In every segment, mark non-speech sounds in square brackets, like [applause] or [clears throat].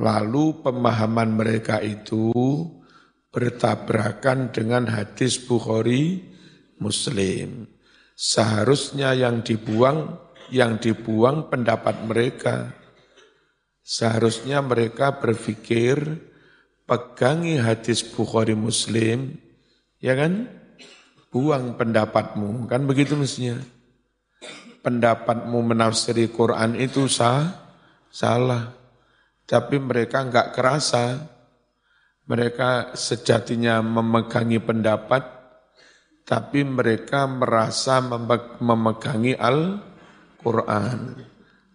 Lalu pemahaman mereka itu bertabrakan dengan hadis Bukhari Muslim. Seharusnya yang dibuang, yang dibuang pendapat mereka. Seharusnya mereka berpikir, pegangi hadis Bukhari Muslim, ya kan? Buang pendapatmu, kan begitu mestinya. Pendapatmu menafsiri Quran itu sah, salah. Tapi mereka enggak kerasa. Mereka sejatinya memegangi pendapat, tapi mereka merasa memegangi Al-Quran.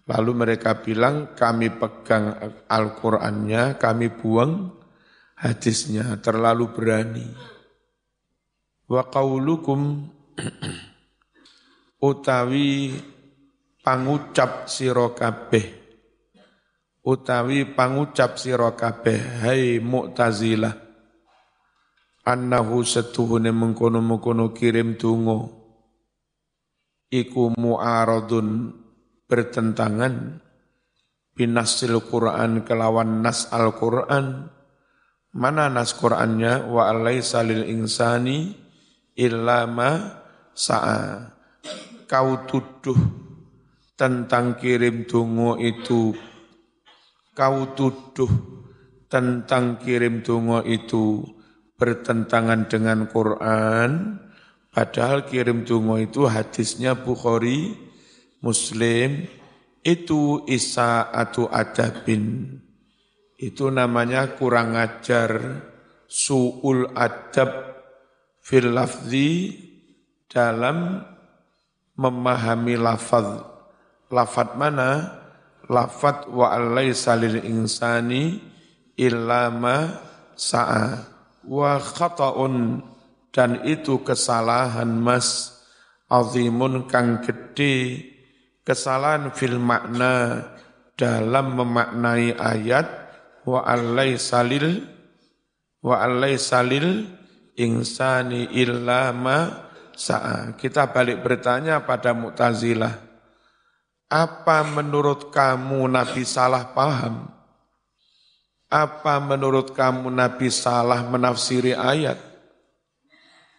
Lalu mereka bilang, kami pegang Al-Qurannya, kami buang hadisnya, terlalu berani. Wa qawlukum [clears throat] utawi pangucap sirokabeh utawi pangucap sira kabeh hai mu'tazilah annahu setuhune mengkono-mengkono kirim tungo iku mu'aradun bertentangan binasil Quran kelawan nas Al-Quran mana nas Qurannya? Wa alaysa lil insani illa ma sa'a. Kau tuduh tentang kirim tungo itu kau tuduh tentang kirim tungo itu bertentangan dengan Quran, padahal kirim tungo itu hadisnya Bukhari, Muslim, itu isa atau adabin. Itu namanya kurang ajar, su'ul adab fil lafzi dalam memahami lafaz. Lafaz mana? Lafat wa alaysa lil insani illa ma sa'a. Wa khata'un dan itu kesalahan mas azimun kang gede. Kesalahan fil makna dalam memaknai ayat wa alaysa lil wa alaysa lil insani illa ma sa'a. Kita balik bertanya pada Mu'tazilah apa menurut kamu Nabi salah paham? Apa menurut kamu Nabi salah menafsiri ayat?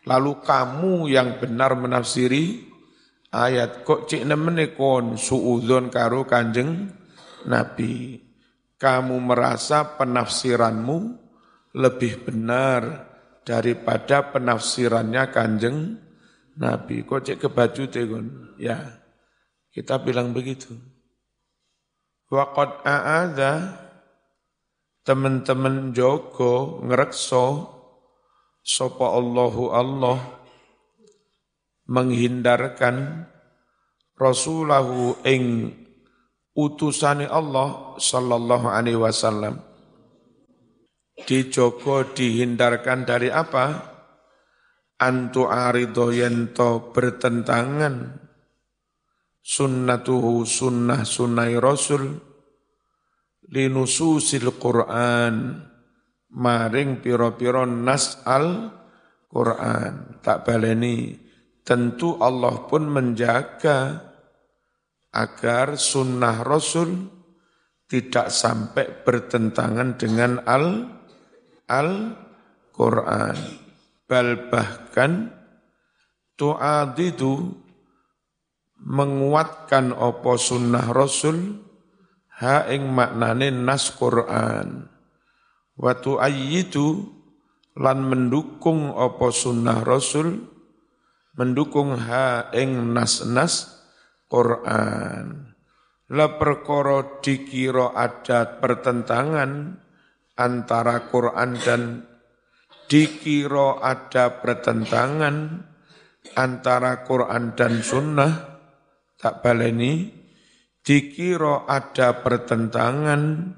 Lalu kamu yang benar menafsiri ayat. Kok cik nemene kon suudon karo kanjeng Nabi. Kamu merasa penafsiranmu lebih benar daripada penafsirannya kanjeng Nabi. Kok cik kebaju kon? Ya. Kita bilang begitu. Waqad a'adha teman-teman Joko ngerekso sopa Allahu Allah menghindarkan Rasulahu ing utusani Allah sallallahu alaihi wasallam dijogo dihindarkan dari apa? Antu arido yento bertentangan sunnatuhu sunnah sunnai rasul linususil Qur'an maring piro-piro nas al Qur'an. Tak baleni tentu Allah pun menjaga agar sunnah Rasul tidak sampai bertentangan dengan al al Quran bal bahkan tu'adidu menguatkan opo sunnah rasul ha ing maknane nas Quran. Wa tuayyidu lan mendukung opo sunnah rasul mendukung ha ing nas-nas Quran. La perkara dikira ada pertentangan antara Quran dan dikira ada pertentangan antara Quran dan sunnah tak baleni dikira ada pertentangan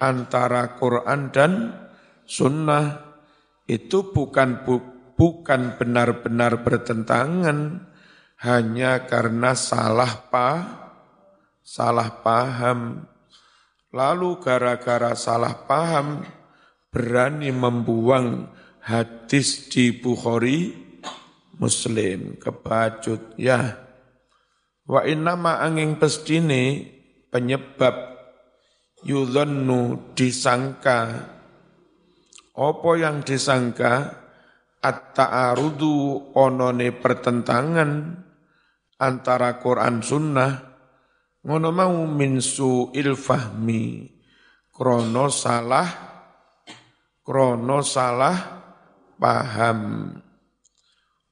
antara Quran dan sunnah. Itu bukan bu, bukan benar-benar bertentangan hanya karena salah pa, salah paham. Lalu gara-gara salah paham berani membuang hadis di Bukhari Muslim. Kebacut ya Wa inna ma angin pestine penyebab yudhannu disangka. Apa yang disangka? At-ta'arudu onone pertentangan antara Quran sunnah ngono mau min su'il fahmi. Krono salah krono salah paham.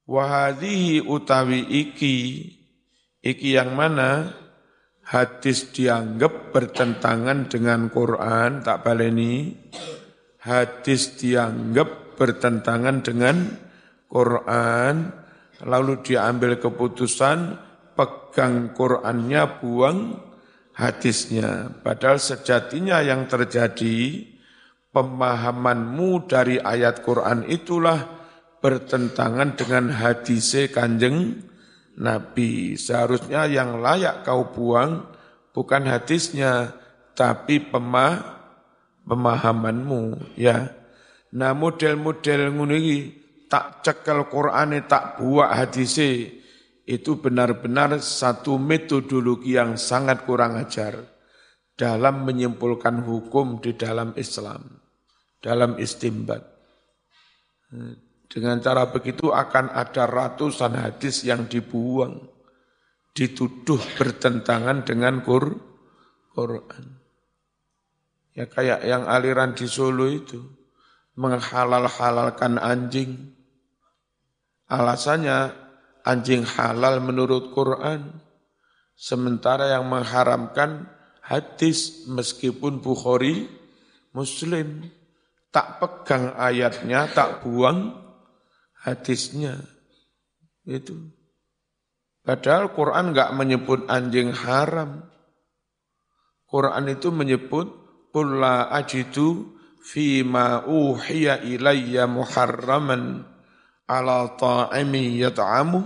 Wahadihi utawi iki iki yang mana? Hadis dianggap bertentangan dengan Quran tak baleni. Hadis dianggap bertentangan dengan Quran lalu diambil keputusan pegang Qurannya buang hadisnya. Padahal sejatinya yang terjadi pemahamanmu dari ayat Quran itulah bertentangan dengan hadis kanjeng Nabi. Seharusnya yang layak kau buang bukan hadisnya, tapi pemah, pemahamanmu. Ya. Nah model-model nguni tak cekel Quran tak buat hadisnya itu benar-benar satu metodologi yang sangat kurang ajar dalam menyimpulkan hukum di dalam Islam, dalam istimbat. Dengan cara begitu akan ada ratusan hadis yang dibuang, dituduh bertentangan dengan Quran. Ya kayak yang aliran di Solo itu, menghalal-halalkan anjing. Alasannya anjing halal menurut Quran, sementara yang mengharamkan hadis meskipun Bukhari Muslim tak pegang ayatnya, tak buang hadisnya. Itu. Padahal Quran enggak menyebut anjing haram. Quran itu menyebut Qul ajidu fima uhiya ilayya muharraman ala ta'imi yat'amu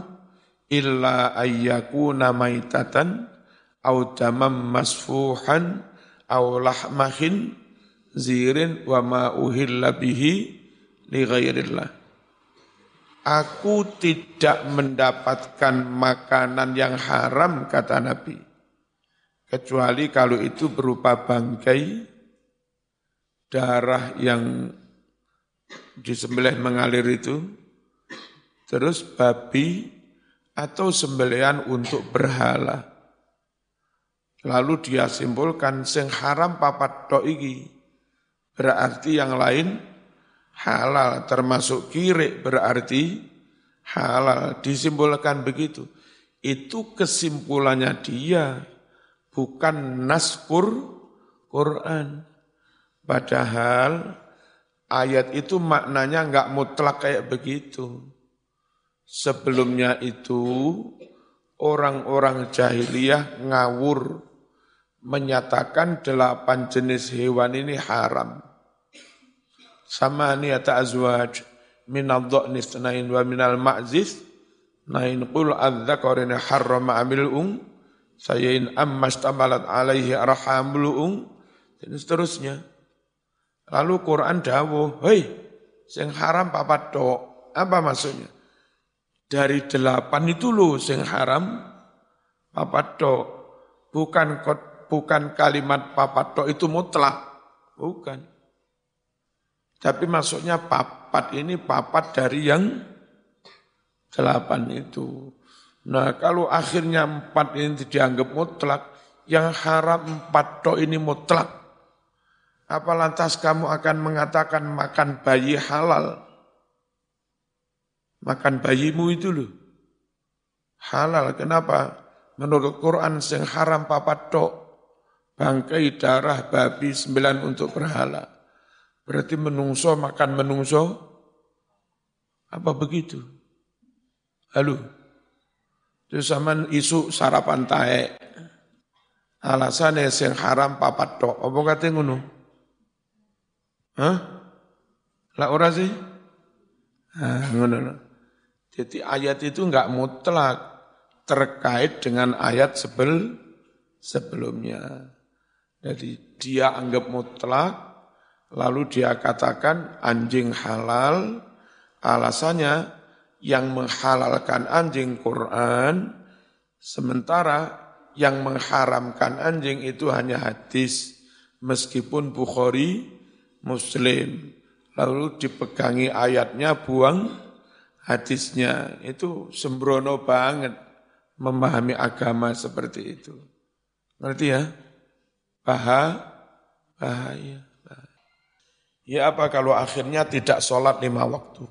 illa ayyakuna maitatan au damam masfuhan au lahmahin zirin wa ma uhilla bihi li ghairillah Aku tidak mendapatkan makanan yang haram, kata Nabi. Kecuali kalau itu berupa bangkai, darah yang disembelih mengalir itu, terus babi atau sembelihan untuk berhala. Lalu dia simpulkan sing haram papat tok. Berarti yang lain halal termasuk kiri berarti halal. Disimbolkan begitu. Itu kesimpulannya dia bukan naskur Quran. Padahal ayat itu maknanya enggak mutlak kayak begitu. Sebelumnya itu orang-orang jahiliyah ngawur menyatakan delapan jenis hewan ini haram samaniyata azwaj min adh-dha'ni wa min al-ma'zis nain qul adz-dzakarin harrama amil ung sayin amma istamalat alaihi arhamul ung dan seterusnya. Lalu Quran dawuh hei sing haram papat tok. Apa maksudnya? Dari delapan itu loh sing haram papat tok. Bukan bukan kalimat papat tok itu mutlak. Bukan tapi maksudnya papat ini papat dari yang delapan itu. Nah kalau akhirnya empat ini dianggap mutlak, yang haram empat tok ini mutlak. Apa lantas kamu akan mengatakan makan bayi halal? Makan bayimu itu loh. Halal, kenapa? Menurut Quran yang haram papat tok. Bangkai darah babi sembilan untuk berhala. Berarti menungso makan menungso? Apa begitu? Halo? Itu zaman isu sarapan tae. Alasannya yang haram papat tok. Apa kata ngono? Hah? Lah ora sih? Ah, ngono. Jadi ayat itu enggak mutlak terkait dengan ayat sebel sebelumnya. Jadi dia anggap mutlak, Lalu dia katakan anjing halal, alasannya yang menghalalkan anjing Quran, sementara yang mengharamkan anjing itu hanya hadis. meskipun Bukhari Muslim. Lalu dipegangi ayatnya buang hadisnya. Itu sembrono banget memahami agama seperti itu. Ngerti ya? Bahaya bahaya ya apa kalau akhirnya tidak sholat lima waktu?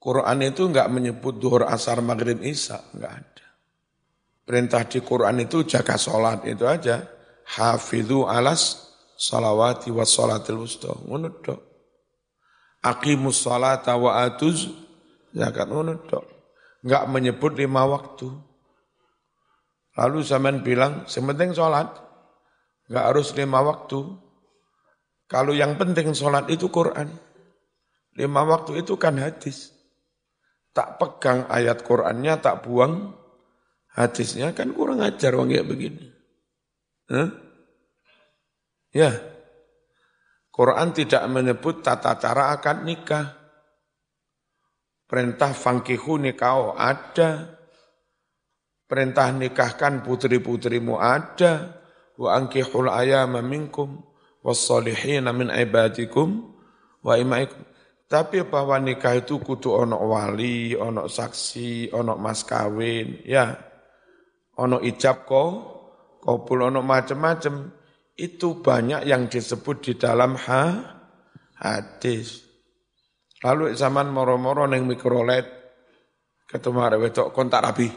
Quran itu enggak menyebut duhur asar maghrib isya enggak ada. Perintah di Quran itu jaga sholat itu aja. Hafidhu alas salawati wa salatil wusta. Ngono tok aqimus salata wa atuz zakat. Ngono enggak menyebut lima waktu. Lalu zaman bilang sementing salat enggak harus lima waktu kalau yang penting salat itu Quran lima waktu itu kan hadis tak pegang ayat Qurannya tak buang hadisnya kan kurang ajar wong kayak begini Huh? Ya. Quran tidak menyebut tata cara akad nikah. Perintah fangkihu nikah ada. Perintah nikahkan putri-putrimu ada. Wa ankihul ayama minkum. Wassalihina min ibadikum. Wa imaikum. Tapi bahwa nikah itu kudu ono wali, ono saksi, ono mas kawin, ya. Ono ijab ko, kopul ono macem-macem itu banyak yang disebut di dalam ha, hadis. Lalu zaman moro-moro neng mikrolet ketemu arek wedok kontak rabi.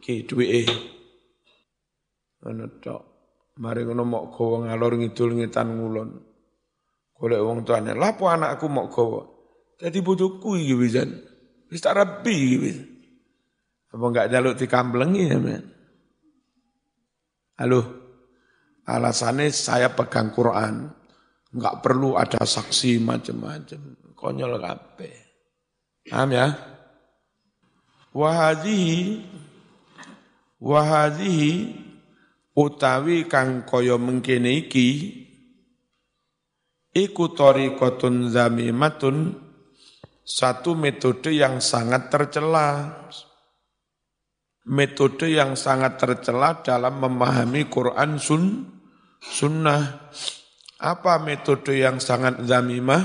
Ki duwe Ngono tok. Mari ngono mok gawa ngalor ngidul ngitan ngulon. Golek wong tuane, lapo anakku mok gawa. Dadi bojoku iki wisan. Wis tak rabi iki Apa enggak jaluk dikamblengi ya, men? Halo, alasannya saya pegang Quran, nggak perlu ada saksi macam-macam, konyol kape. Paham ya? Wahadihi, wahadihi, utawi kang koyo mengkene iki, iku tariqatun zamimatun, satu metode yang sangat tercela metode yang sangat tercela dalam memahami Quran sun, sunnah. Apa metode yang sangat zamimah?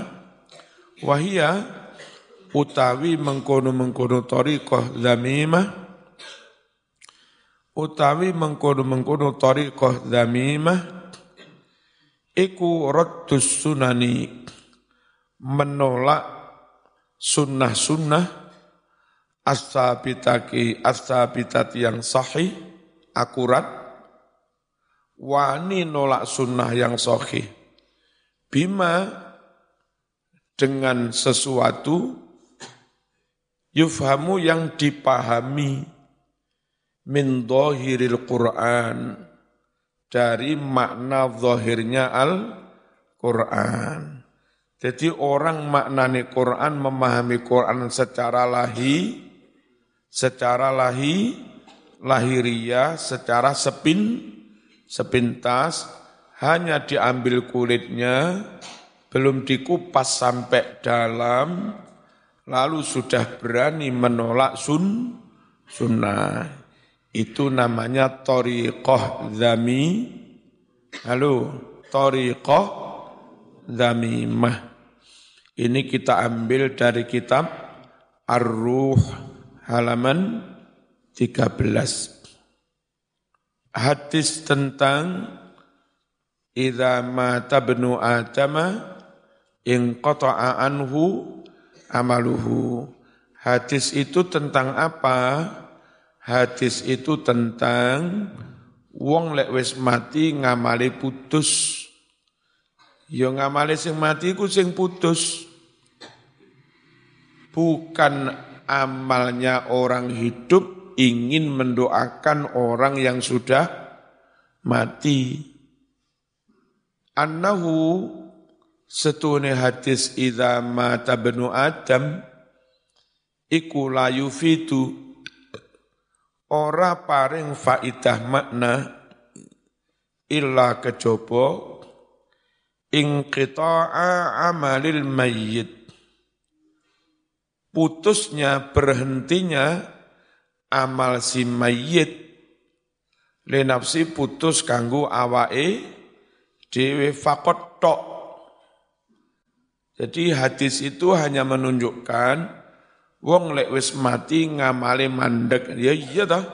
Wahia utawi mengkono-mengkono tariqah zamimah utawi mengkono-mengkono tariqah zamimah iku raddus sunani menolak sunnah-sunnah as-sabitaki as-sabitat yang sahih, akurat, wani nolak sunnah yang sahih. Bima dengan sesuatu yufhamu yang dipahami min Qur'an dari makna zahirnya Al-Qur'an. Jadi orang maknani Quran memahami Quran secara lahir secara lahi, lahiria, secara sepin, sepintas, hanya diambil kulitnya, belum dikupas sampai dalam, lalu sudah berani menolak sun, sunnah. Itu namanya toriqoh zami, lalu toriqoh zamimah. Ini kita ambil dari kitab Ar-Ruh halaman 13. Hadis tentang Idza mata benu Adama in qata'a anhu amaluhu. Hadis itu tentang apa? Hadis itu tentang wong lek wis mati ngamali putus. Ya ngamali sing mati ku sing putus. Bukan amalnya orang hidup ingin mendoakan orang yang sudah mati. Annahu setune hadis idza mata benu Adam iku layu fitu ora paring faidah makna illa ing qita'a amalil mayyit putusnya berhentinya amal si mayit Le nafsi putus kanggo awake dhewe fakot tok. Jadi hadis itu hanya menunjukkan wong lek wis mati ngamale mandek. Ya iya toh.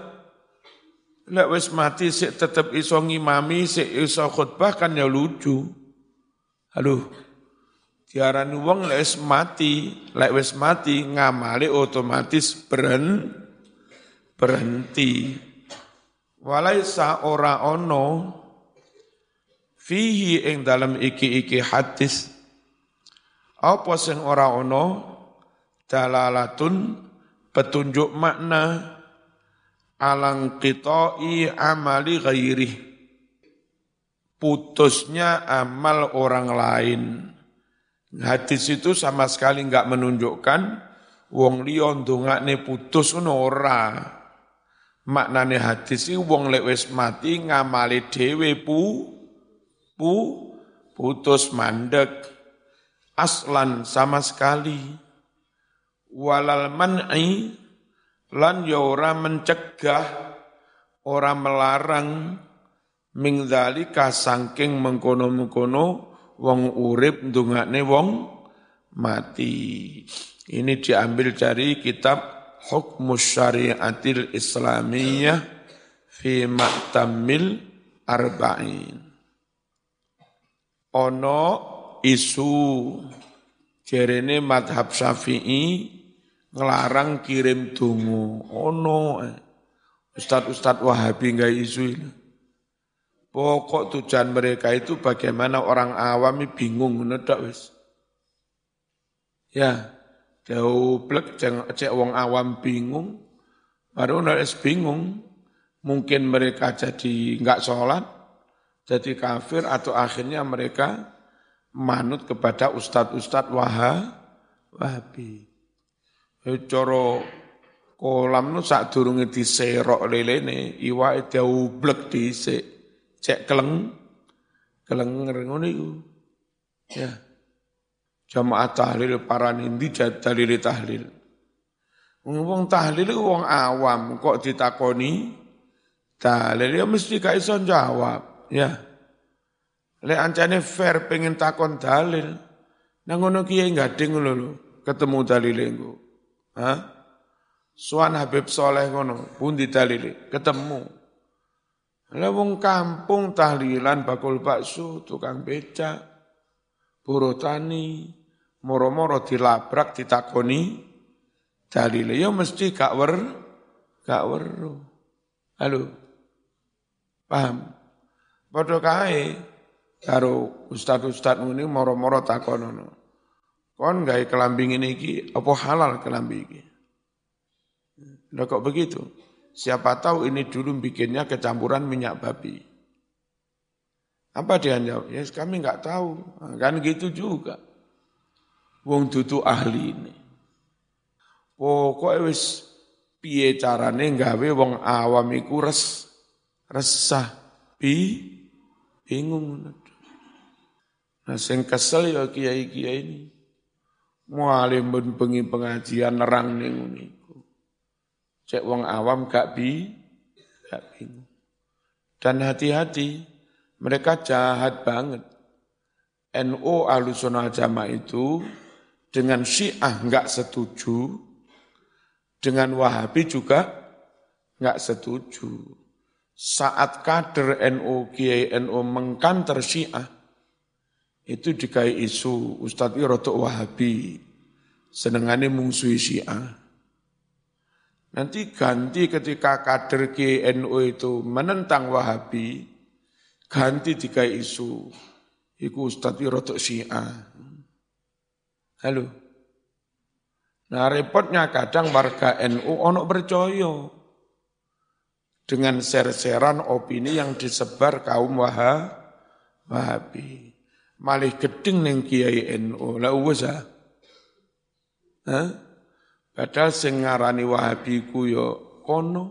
Lek wis mati sik tetep iso ngimami, sik iso khutbah kan ya lucu. Aduh, diarani wong lek wis mati, lek wis mati ngamale otomatis beren berhenti. Walaisa ora ono fihi ing dalam iki-iki hadis apa sing ora ono dalalatun petunjuk makna alang qita'i amali ghairi putusnya amal orang lain. Hadis itu sama sekali enggak menunjukkan wong liya ndongakne putus ngono ora. Maknane hadis iki wong lek wis mati ngamali dhewe pu pu putus mandek. Aslan sama sekali walal man'i lan ya ora mencegah ora melarang ming dzalika saking mengkono-mengkono wong urip ndongakne wong mati. Ini diambil dari kitab Hukmus Syariatil Islamiyah fi Ma'tamil Arba'in. Ono isu jerene madhab syafi'i ngelarang kirim dungu. Oh no, Ustadz-ustadz Wahabi nggak isu ini. Pokok tujuan mereka itu bagaimana orang awam bingung ngedak wis. Ya, jauh plek cek wong awam bingung. Baru nulis bingung. Mungkin mereka jadi nggak sholat, jadi kafir atau akhirnya mereka manut kepada ustadz-ustadz Wahabi. Eh, cara kolam nu sak durunge diserok lelene iwake diublek dhisik. Cek keleng keleng ngono iku. Ya. Jamaah tahlil para nindi dalil tahlil. Wong tahlil wong awam kok ditakoni? Dalil ya mesti gak iso jawab ya. Lek ancane fair pengen takon dalil nang ngono kiye gading lho ketemu dalil engko Hah? Suan Habib Soleh ngono, pun dalili, ketemu. Lah wong kampung tahlilan bakul bakso, tukang beca, buruh tani, moro-moro dilabrak ditakoni dalile ya mesti gak wer gak. Halo. Paham? Padha kae karo ustad-ustad ngene moro-moro takonono. Kon gawe kelambi ini iki apa halal kelambi iki? Nah kok begitu? Siapa tahu ini dulu bikinnya kecampuran minyak babi. Apa dia jawab? Ya yes, kami nggak tahu. Nah, kan gitu juga. Wong dudu ahli ini. Pokoknya wis piye carane gawe wong awam iku res resah bi bingung. Nah sing kesel ya kiai-kiai ini. Mualim ben bengi pengajian nerang ning niku. Cek wong awam gak bi gak bingung. Dan hati-hati, mereka jahat banget. NU Ahlussunnah Jamaah itu dengan Syiah nggak setuju, dengan Wahabi juga nggak setuju. Saat kader NU Kiai NU mengkanter Syiah, itu dikai isu Ustadz Irotok Wahabi senengane mungsuhi Syiah. Nanti ganti ketika kader GNU itu menentang Wahabi, ganti dikai isu. Iku Ustadz Irotok Syiah. Halo. Nah repotnya kadang warga NU ono percaya dengan ser-seran opini yang disebar kaum Wahabi malih gedeng ning Kiai NU. Lah wis ah. Padahal sing ngarani Wahabi ku yo ya kono.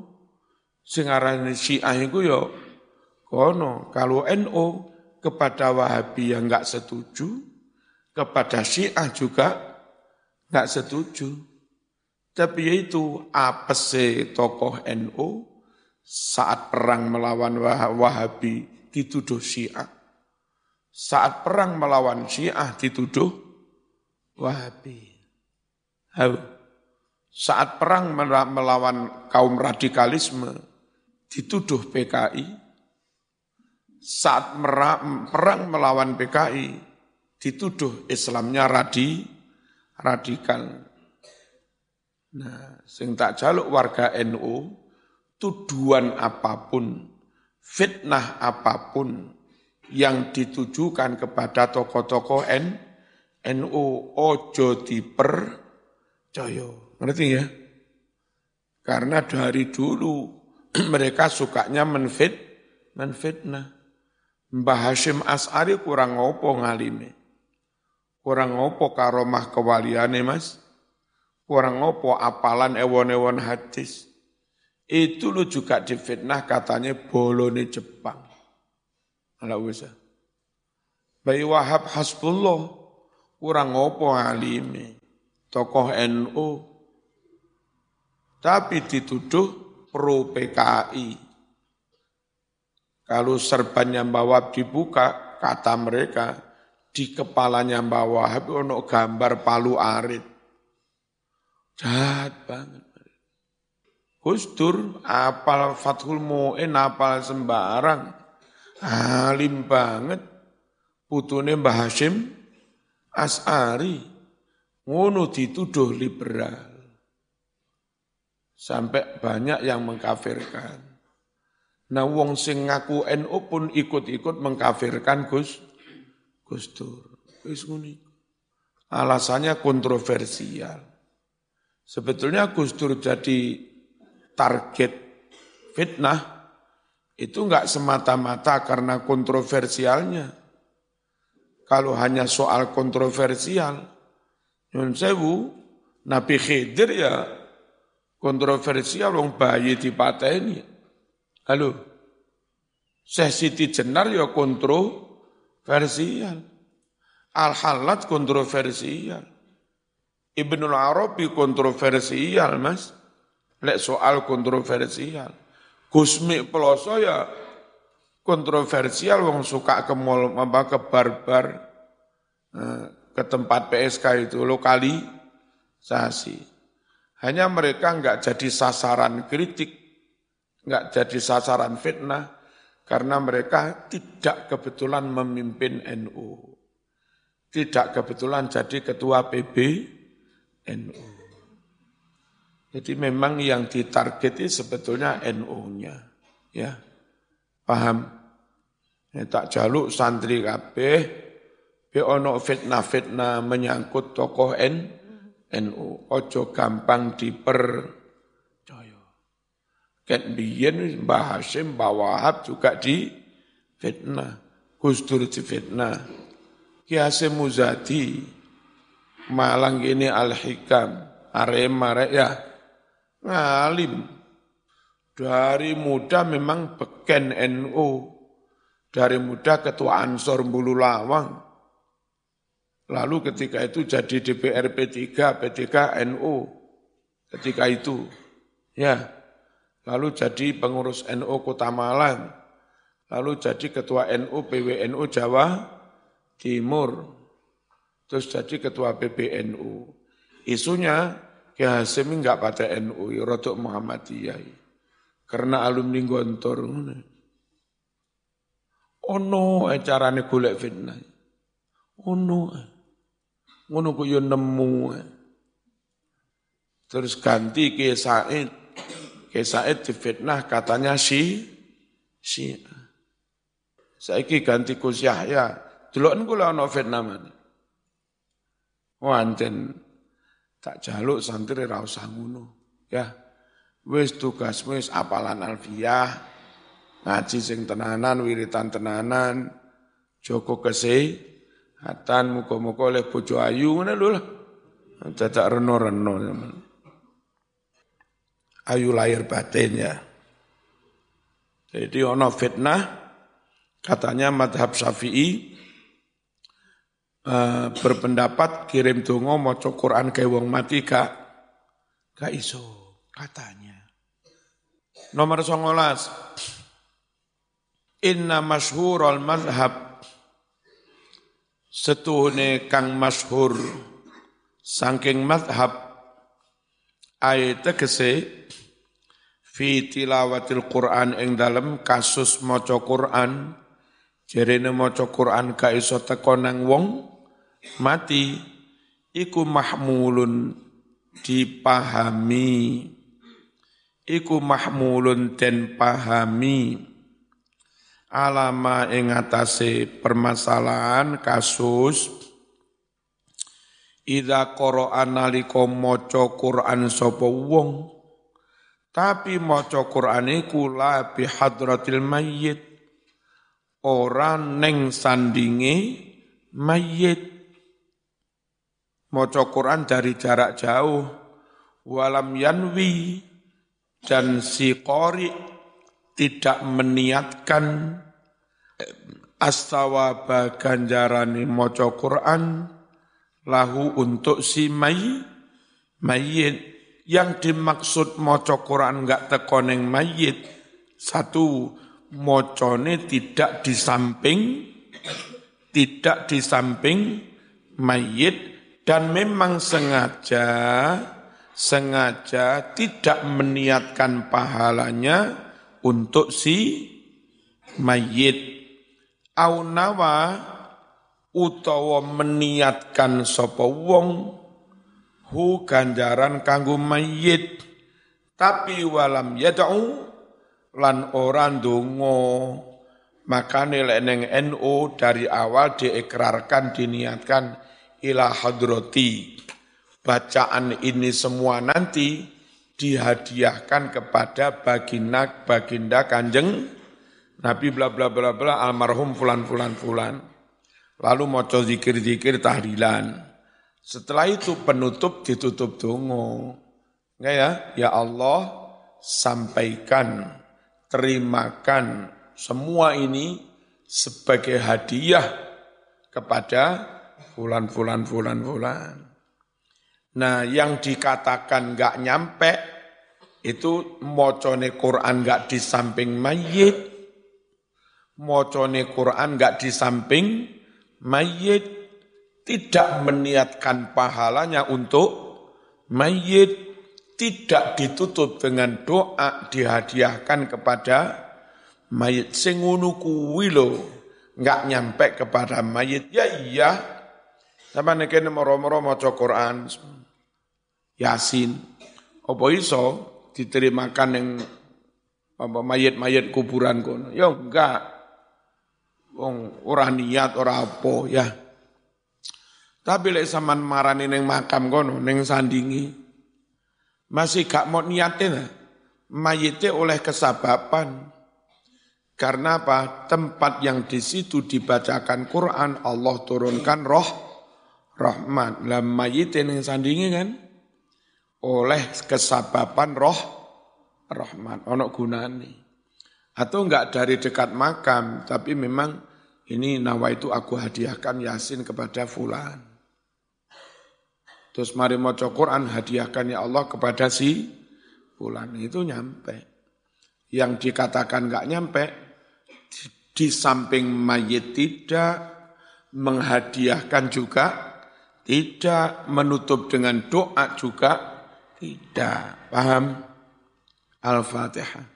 Sing ngarani Syiah iku yo ya kono. Kalau NU kepada Wahabi yang enggak setuju, kepada Syiah juga enggak setuju. Tapi yaitu apa sih tokoh NU saat perang melawan Wahabi dituduh Syiah. Saat perang melawan Syiah dituduh Wahabi. Saat perang melawan kaum radikalisme dituduh PKI. Saat perang melawan PKI dituduh Islamnya radi, radikal. Nah, sing tak jaluk warga NU tuduhan apa pun, fitnah apa pun yang ditujukan kepada tokoh-tokoh N, NU ojo dipercaya. Ngerti ya? Karena dari dulu [clears throat] mereka sukanya menfit, menfitnah. Mbah Hashim As'ari kurang ngopo ngalime. Kurang ngopo karomah kewaliane mas. Kurang ngopo apalan ewon-ewon hadis itu lu juga difitnah katanya bolone Jepang. Ala usah. Bayi Wahab Hasbullah kurang ngopo alime tokoh NU tapi dituduh pro PKI. Kalau serbannya Mbak Wahab dibuka, kata mereka, di kepalanya Mbak Wahab ono gambar palu arit. Jahat banget. Gus Dur apal Fathul Mu'in, apal sembarang. Alim banget. Putune Mbah Hashim As'ari. Ngono dituduh liberal. Sampai banyak yang mengkafirkan. Nah wong sing ngaku NU pun ikut-ikut mengkafirkan Gus Gus Dur. Alasannya kontroversial. Sebetulnya Gus Dur jadi target fitnah itu enggak semata-mata karena kontroversialnya. Kalau hanya soal kontroversial, Nyun Sewu, Nabi Khidir ya kontroversial, wong bayi di ini. Halo, Syekh Siti Jenar ya kontroversial. Al-Halat kontroversial. Ibnul Arabi kontroversial, mas. Lek soal kontroversial. Gusmi Peloso ya kontroversial wong suka ke mall apa ke barbar eh, ke tempat PSK itu lokalisasi. Hanya mereka enggak jadi sasaran kritik, enggak jadi sasaran fitnah karena mereka tidak kebetulan memimpin NU. Tidak kebetulan jadi ketua PB NU. Jadi memang yang ditargeti sebetulnya NU-nya. Ya. Paham? Ya, tak jaluk santri kabeh be ono fitnah-fitnah menyangkut tokoh N, NU. Ojo gampang dipercaya. Ket biyen Mbah Hashim, Mbah Wahab juga di fitnah. Gus Dur di fitnah. Ki Hasim Muzadi, Malang ini Al-Hikam, Arema ya ngalim. Dari muda memang beken NU. Dari muda ketua Ansor Bulu Lawang. Lalu ketika itu jadi DPR P3, P3 NU. Ketika itu. Ya. Lalu jadi pengurus NU Kota Malang. Lalu jadi ketua NU PWNU Jawa Timur. Terus jadi ketua PBNU. Isunya Ki Hasim enggak pada NU, ya rotok Muhammadiyah. Karena alumni Gontor. Ono oh carane golek fitnah. Ono. Ngono ku yo nemu. Terus ganti Ki Said. Ki Said difitnah katanya si si Saiki ganti Gus Yahya. Delok kula ana fitnah. Wanten tak jaluk santri ra usah. Ya. Wis tugas wis apalan alfiah, ngaji sing tenanan, wiritan tenanan, Joko kese, hatan muka-muka oleh bojo ayu ngono lho. Dadak reno-reno. Ayu lahir batin ya. Jadi ono fitnah, katanya madhab syafi'i, uh, berpendapat kirim dongo mau Quran ke wong mati gak gak iso katanya. Nomor 19. Inna masyhurul madhab setuhune kang masyhur saking madhab ayat tegese fi tilawatil Quran ing dalem kasus maca Quran jerene maca Quran ka iso teko nang wong mati iku mahmulun dipahami. Iku mahmulun den pahami. Alama ing permasalahan kasus Ida qara'a nalika maca Quran sapa wong? Tapi maca Quran iku la bi hadratil mayyit ora neng sandinge mayyit maca Quran dari jarak jauh. Walam yanwi dan si qari tidak meniatkan. Astawaba ganjarani maca Quran lahu untuk si may mayit. Yang dimaksud moco Quran enggak tekoneng mayit, satu mocone tidak di samping, tidak di samping mayit, dan memang sengaja, sengaja tidak meniatkan pahalanya untuk si mayit. Aunawa utawa meniatkan sopo wong hu ganjaran kanggo mayit tapi walam yad'u lan ora ndonga. Makane lek ning NU dari awal diikrarkan diniatkan ila hadrati. Bacaan ini semua nanti dihadiahkan kepada baginda baginda kanjeng Nabi bla bla bla bla almarhum fulan fulan fulan. Lalu maca zikir-zikir tahlilan. Setelah itu penutup ditutup dongo. Enggak ya? Ya Allah, sampaikan, terimakan semua ini sebagai hadiah kepada fulan fulan fulan fulan. Nah, yang dikatakan enggak nyampe itu mocone Quran enggak di samping mayit, mocone Quran enggak di samping mayit, tidak meniatkan pahalanya untuk mayit, tidak ditutup dengan doa dihadiahkan kepada mayit. Sing ngono kuwi lho enggak nyampe kepada mayit. Ya iya. Sama neke moro-moro maca Quran Yasin apa iso diterimakan yang apa mayit-mayit kuburan kono? Ya enggak. Wong ora niat ora apa ya. Tapi lek sampean marani ning makam kono, ning sandingi, masih gak mau niatin, mayite oleh kesababan. Karena apa? Tempat yang di situ dibacakan Quran, Allah turunkan roh, rahmat. Lah mayite ning sandingi kan, oleh kesababan roh, rahmat. Ono gunane. Atau enggak dari dekat makam, tapi memang ini nawa itu aku hadiahkan Yasin kepada fulan. Terus mari maca Quran hadiahkan ya Allah kepada si fulan itu nyampe. Yang dikatakan enggak nyampe di, di samping mayit tidak menghadiahkan juga tidak menutup dengan doa juga tidak. Paham? Al-Fatihah.